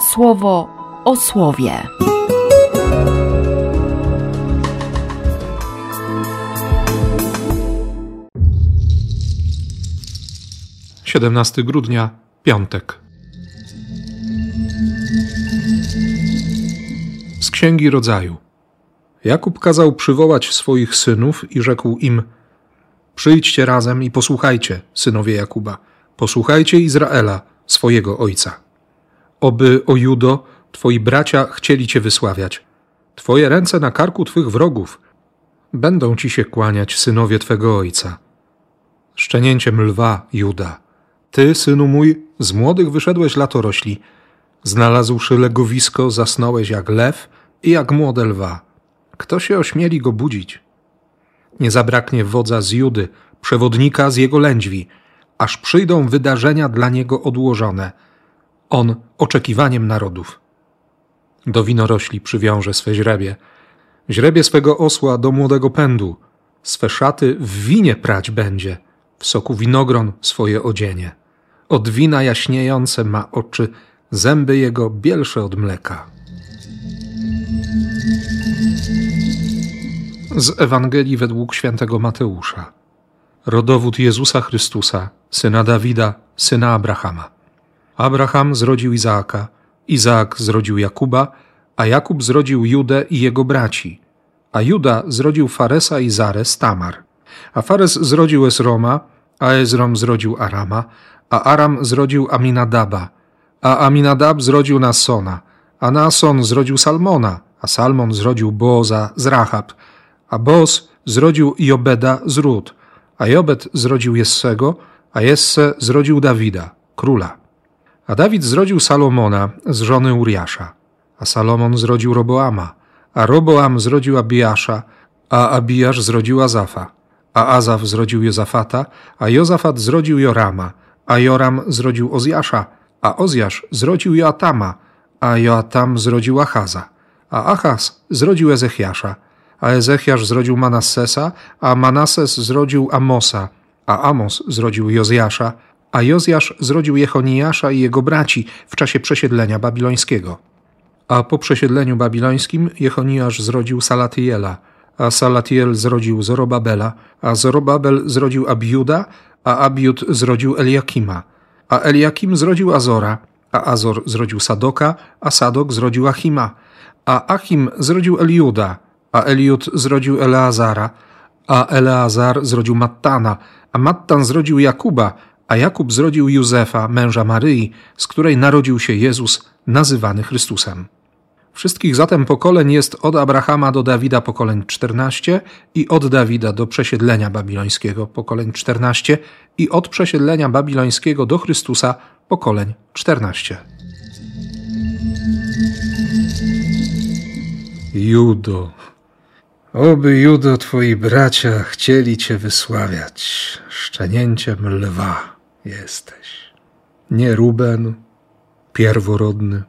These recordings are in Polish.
słowo o słowie. 17 grudnia, piątek. Z Księgi Rodzaju. Jakub kazał przywołać swoich synów i rzekł im: Przyjdźcie razem i posłuchajcie, synowie Jakuba, posłuchajcie Izraela, swojego ojca. Oby, o Judo, twoi bracia chcieli cię wysławiać. Twoje ręce na karku twych wrogów. Będą ci się kłaniać synowie twego ojca. Szczenięciem lwa, Juda ty, synu mój, z młodych wyszedłeś latorośli. Znalazłszy legowisko, zasnąłeś jak lew i jak młode lwa. Kto się ośmieli go budzić? Nie zabraknie wodza z Judy, przewodnika z jego lędźwi, aż przyjdą wydarzenia dla niego odłożone. On oczekiwaniem narodów. Do winorośli przywiąże swe źrebie, źrebie swego osła do młodego pędu, swe szaty w winie prać będzie – w soku winogron swoje odzienie. Od wina jaśniejące ma oczy, zęby jego bielsze od mleka. Z Ewangelii według świętego Mateusza. Rodowód Jezusa Chrystusa, syna Dawida, syna Abrahama. Abraham zrodził Izaaka, Izaak zrodził Jakuba, a Jakub zrodził Judę i jego braci, a Juda zrodził Faresa i Zares Tamar. A Fares zrodził Esroma, a Ezrom zrodził Arama, a Aram zrodził Aminadaba, a Aminadab zrodził Nasona, a Nason zrodził Salmona, a Salmon zrodził Boza z Rahab, a Boz zrodził Jobeda z Rut, a Jobed zrodził Jessego, a Jesse zrodził Dawida, króla. A Dawid zrodził Salomona z żony Uriasza, a Salomon zrodził Roboama, a Roboam zrodził Abiasza, a Abijasz zrodził Azafa a Azaf zrodził Jozafata, a Jozafat zrodził Jorama, a Joram zrodził Ozjasza, a Ozjasz zrodził Joatama, a Joatam zrodził Achaza, a Achaz zrodził Ezechiasza, a Ezechiasz zrodził Manassesa, a Manasses zrodził Amosa, a Amos zrodził Jozjasza, a Jozjasz zrodził Jechoniasza i jego braci w czasie przesiedlenia babilońskiego. A po przesiedleniu babilońskim Jechoniasz zrodził Salatiela, a Salatiel zrodził Zorobabela, a Zorobabel zrodził Abiuda, a Abiud zrodził Eliakima, a Eliakim zrodził Azora, a Azor zrodził Sadoka, a Sadok zrodził Achima, a Achim zrodził Eliuda, a Eliud zrodził Eleazara, a Eleazar zrodził Mattana, a Mattan zrodził Jakuba, a Jakub zrodził Józefa, męża Maryi, z której narodził się Jezus, nazywany Chrystusem. Wszystkich zatem pokoleń jest od Abrahama do Dawida pokoleń 14 i od Dawida do przesiedlenia babilońskiego pokoleń 14 i od przesiedlenia babilońskiego do Chrystusa pokoleń 14. Judo, oby Judo twoi bracia chcieli cię wysławiać, szczenięciem lwa jesteś. Nie Ruben, pierworodny,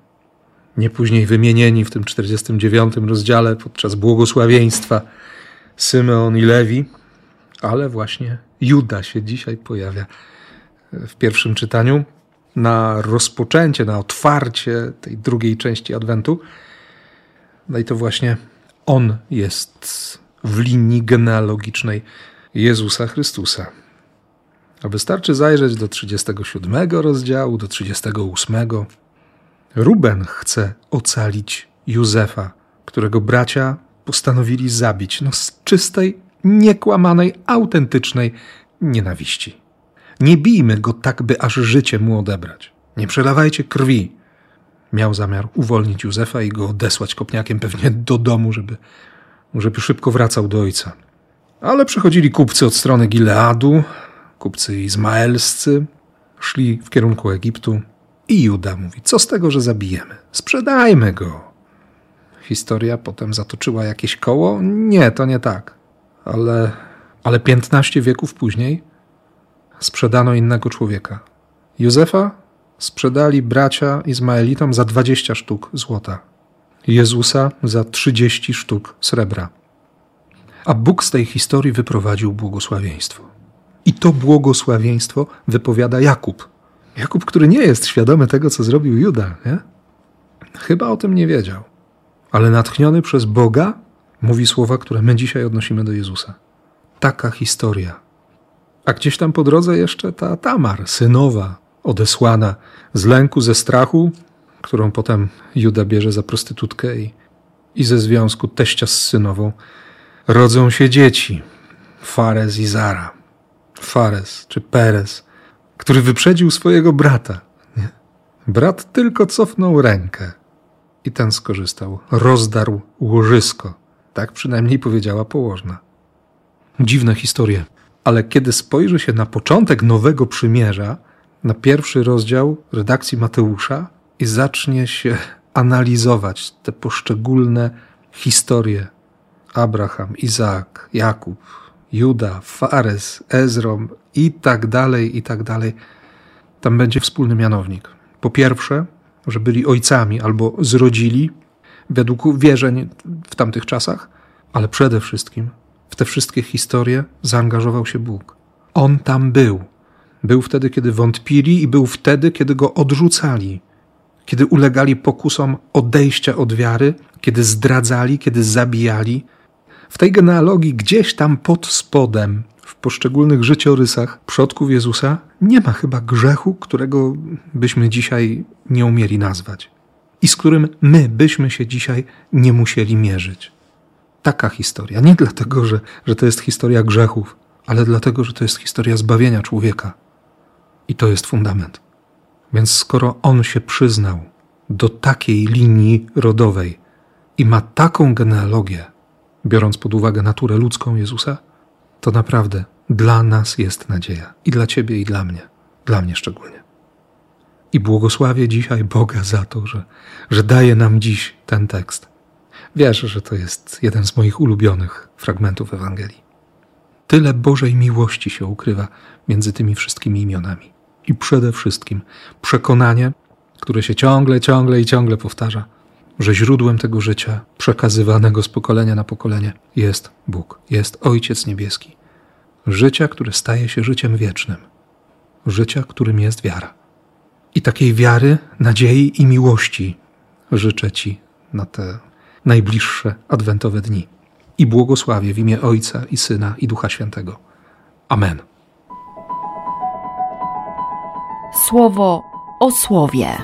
nie później wymienieni w tym 49 rozdziale podczas błogosławieństwa Symeon i Lewi, ale właśnie Juda się dzisiaj pojawia w pierwszym czytaniu na rozpoczęcie, na otwarcie tej drugiej części Adwentu. No i to właśnie on jest w linii genealogicznej Jezusa Chrystusa. Wystarczy zajrzeć do 37 rozdziału, do 38 Ruben chce ocalić Józefa, którego bracia postanowili zabić, no z czystej, niekłamanej, autentycznej nienawiści. Nie bijmy go tak, by aż życie mu odebrać. Nie przelewajcie krwi. Miał zamiar uwolnić Józefa i go odesłać kopniakiem pewnie do domu, żeby, żeby szybko wracał do ojca. Ale przychodzili kupcy od strony Gileadu, kupcy izmaelscy, szli w kierunku Egiptu, i Juda mówi: Co z tego, że zabijemy? Sprzedajmy go. Historia potem zatoczyła jakieś koło? Nie, to nie tak. Ale, ale 15 wieków później sprzedano innego człowieka. Józefa sprzedali bracia Izmaelitom za 20 sztuk złota. Jezusa za 30 sztuk srebra. A Bóg z tej historii wyprowadził błogosławieństwo. I to błogosławieństwo wypowiada Jakub Jakub, który nie jest świadomy tego, co zrobił Juda, nie? chyba o tym nie wiedział, ale natchniony przez Boga mówi słowa, które my dzisiaj odnosimy do Jezusa. Taka historia. A gdzieś tam po drodze jeszcze ta Tamar, synowa, odesłana z lęku, ze strachu, którą potem Juda bierze za prostytutkę i, i ze związku teścia z synową rodzą się dzieci. Fares i Zara. Fares czy Perez, który wyprzedził swojego brata. Nie? Brat tylko cofnął rękę i ten skorzystał. Rozdarł łożysko. Tak przynajmniej powiedziała położna. Dziwne historie. Ale kiedy spojrzy się na początek Nowego Przymierza, na pierwszy rozdział redakcji Mateusza i zacznie się analizować te poszczególne historie Abraham, Izaak, Jakub, Juda, Fares, Ezrom i tak dalej, i tak dalej, tam będzie wspólny mianownik. Po pierwsze, że byli ojcami albo zrodzili według wierzeń w tamtych czasach, ale przede wszystkim w te wszystkie historie zaangażował się Bóg. On tam był. Był wtedy, kiedy wątpili, i był wtedy, kiedy go odrzucali, kiedy ulegali pokusom odejścia od wiary, kiedy zdradzali, kiedy zabijali. W tej genealogii, gdzieś tam pod spodem, w poszczególnych życiorysach przodków Jezusa, nie ma chyba grzechu, którego byśmy dzisiaj nie umieli nazwać i z którym my byśmy się dzisiaj nie musieli mierzyć. Taka historia. Nie dlatego, że, że to jest historia grzechów, ale dlatego, że to jest historia zbawienia człowieka. I to jest fundament. Więc skoro on się przyznał do takiej linii rodowej i ma taką genealogię, biorąc pod uwagę naturę ludzką Jezusa, to naprawdę dla nas jest nadzieja. I dla ciebie, i dla mnie. Dla mnie szczególnie. I błogosławię dzisiaj Boga za to, że, że daje nam dziś ten tekst. Wierzę, że to jest jeden z moich ulubionych fragmentów Ewangelii. Tyle Bożej miłości się ukrywa między tymi wszystkimi imionami. I przede wszystkim przekonanie, które się ciągle, ciągle i ciągle powtarza, że źródłem tego życia, przekazywanego z pokolenia na pokolenie, jest Bóg, jest Ojciec Niebieski. Życia, które staje się życiem wiecznym. Życia, którym jest wiara. I takiej wiary, nadziei i miłości życzę Ci na te najbliższe adwentowe dni. I błogosławię w imię Ojca i Syna i Ducha Świętego. Amen. Słowo o słowie.